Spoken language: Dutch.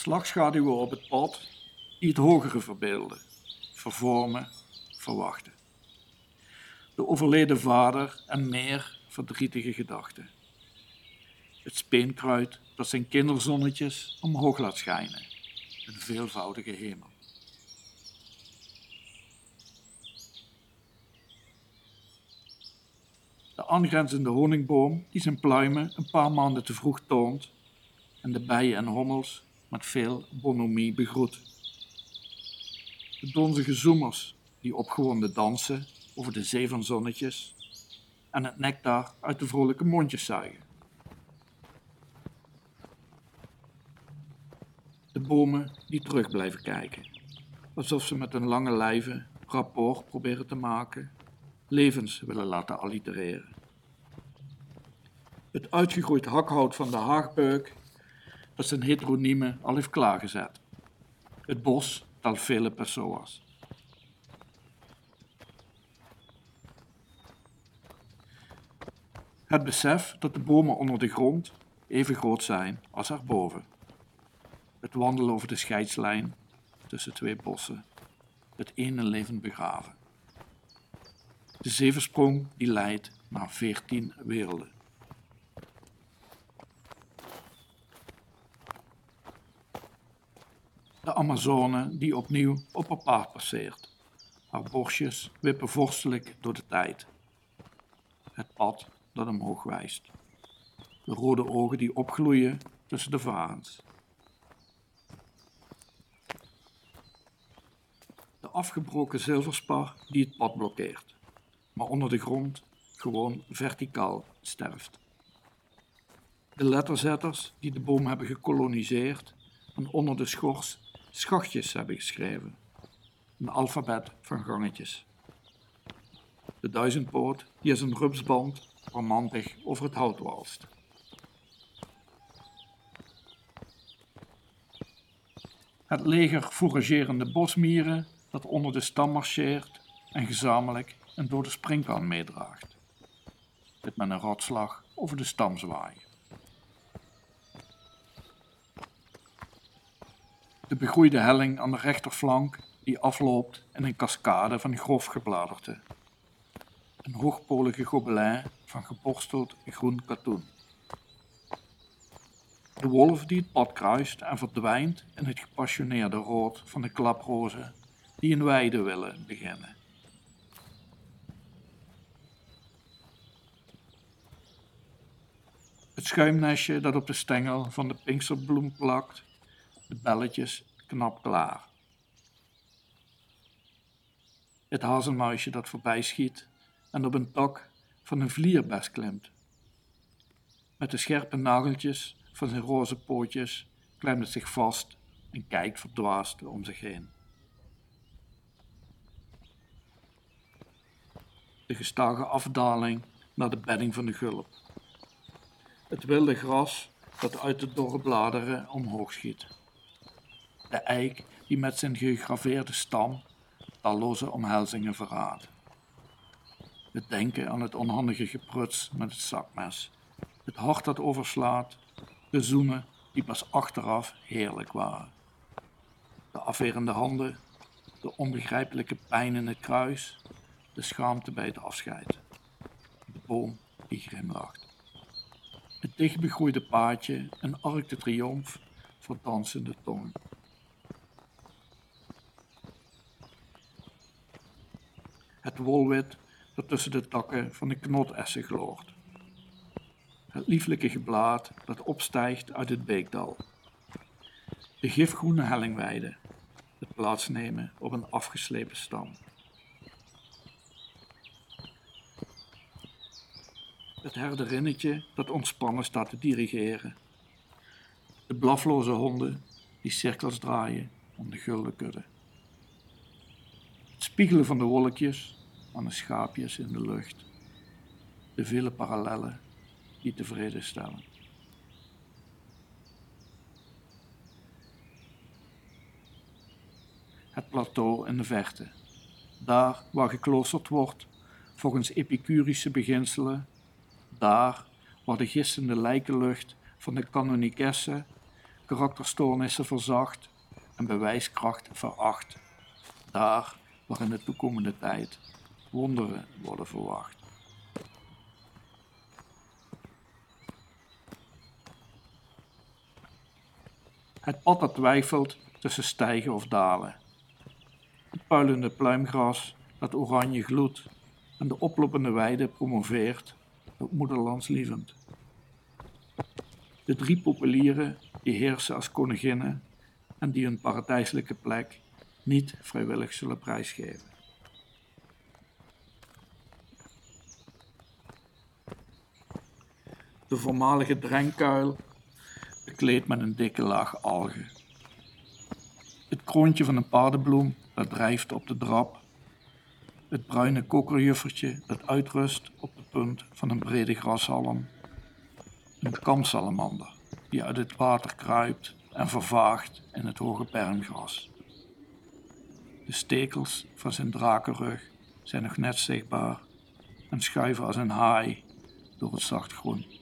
slagschaduwen op het pad het hogere verbeelden, vervormen, verwachten. De overleden vader en meer verdrietige gedachten. Het speenkruid dat zijn kinderzonnetjes omhoog laat schijnen, een veelvoudige hemel. De aangrenzende honingboom die zijn pluimen een paar maanden te vroeg toont en de bijen en hommels met veel bonhomie begroet. De donzige zoemers die opgewonden dansen over de zee van zonnetjes en het nectar uit de vrolijke mondjes zuigen. De bomen die terug blijven kijken, alsof ze met hun lange lijven rapport proberen te maken, levens willen laten allitereren. Het uitgegroeid hakhout van de haagbeuk dat zijn heteroniemen al heeft klaargezet. Het bos telt vele persona's. Het besef dat de bomen onder de grond even groot zijn als erboven. Het wandelen over de scheidslijn tussen twee bossen. Het ene levend begraven. De zevensprong die leidt naar veertien werelden. De Amazone die opnieuw op haar paard passeert. Haar borstjes wippen vorstelijk door de tijd. Het pad dat omhoog wijst. De rode ogen die opgloeien tussen de varens. De afgebroken zilverspar die het pad blokkeert, maar onder de grond gewoon verticaal sterft. De letterzetters die de boom hebben gekoloniseerd en onder de schors schachtjes hebben geschreven. Een alfabet van gangetjes. De duizendpoot die als een rupsband romantig over het hout walst. Het leger fouragerende bosmieren dat onder de stam marcheert en gezamenlijk een dode springkaan meedraagt. Dit met een rotslag over de stam zwaaien. De begroeide helling aan de rechterflank die afloopt in een cascade van grof gebladerte. Een hoogpolige gobelin van geborsteld groen katoen. De wolf die het pad kruist en verdwijnt in het gepassioneerde rood van de klaprozen die een weide willen beginnen. Het schuimnestje dat op de stengel van de pinksterbloem plakt, de belletjes knap klaar. Het hazelmuisje dat voorbij schiet en op een tak van een vlierbes klimt. Met de scherpe nageltjes van zijn roze pootjes klemt het zich vast en kijkt verdwaasd om zich heen. De gestage afdaling naar de bedding van de gulp. Het wilde gras dat uit de dorre bladeren omhoog schiet. De eik die met zijn gegraveerde stam talloze omhelzingen verraadt. Het denken aan het onhandige gepruts met het zakmes. Het hart dat overslaat. De zoenen die pas achteraf heerlijk waren. De afwerende handen. De onbegrijpelijke pijn in het kruis. De schaamte bij het afscheid. De boom die grimlacht. Het dichtbegroeide paadje. Een arc de triomf voor dansende tongen. Het wolwit dat tussen de takken van de knotessen gloort. Het lieflijke geblaad dat opstijgt uit het beekdal. De gifgroene hellingweide, het plaatsnemen op een afgeslepen stam. Het herderinnetje dat ontspannen staat te dirigeren. De blafloze honden die cirkels draaien om de gulden kudde. Spiegelen van de wolkjes aan de schaapjes in de lucht. De vele parallellen die tevreden stellen. Het plateau in de verte, daar waar gekloosterd wordt volgens epicurische beginselen, daar waar de gistende lijkenlucht van de kanonikesse karakterstoornissen verzacht en bewijskracht veracht. Daar waar in de toekomende tijd wonderen worden verwacht. Het pad dat twijfelt tussen stijgen of dalen. Het puilende pluimgras dat oranje gloedt en de oplopende weide promoveert op moederlandslievend. De drie populieren die heersen als koninginnen en die hun paradijselijke plek niet vrijwillig zullen prijsgeven. De voormalige drenkuil bekleed met een dikke laag algen. Het kroontje van een paardenbloem dat drijft op de drap. Het bruine kokerjuffertje dat uitrust op de punt van een brede grashalm. Een kamsalamander die uit het water kruipt en vervaagt in het hoge bermgras. De stekels van zijn drakenrug zijn nog net zichtbaar en schuiven als een haai door het zacht groen.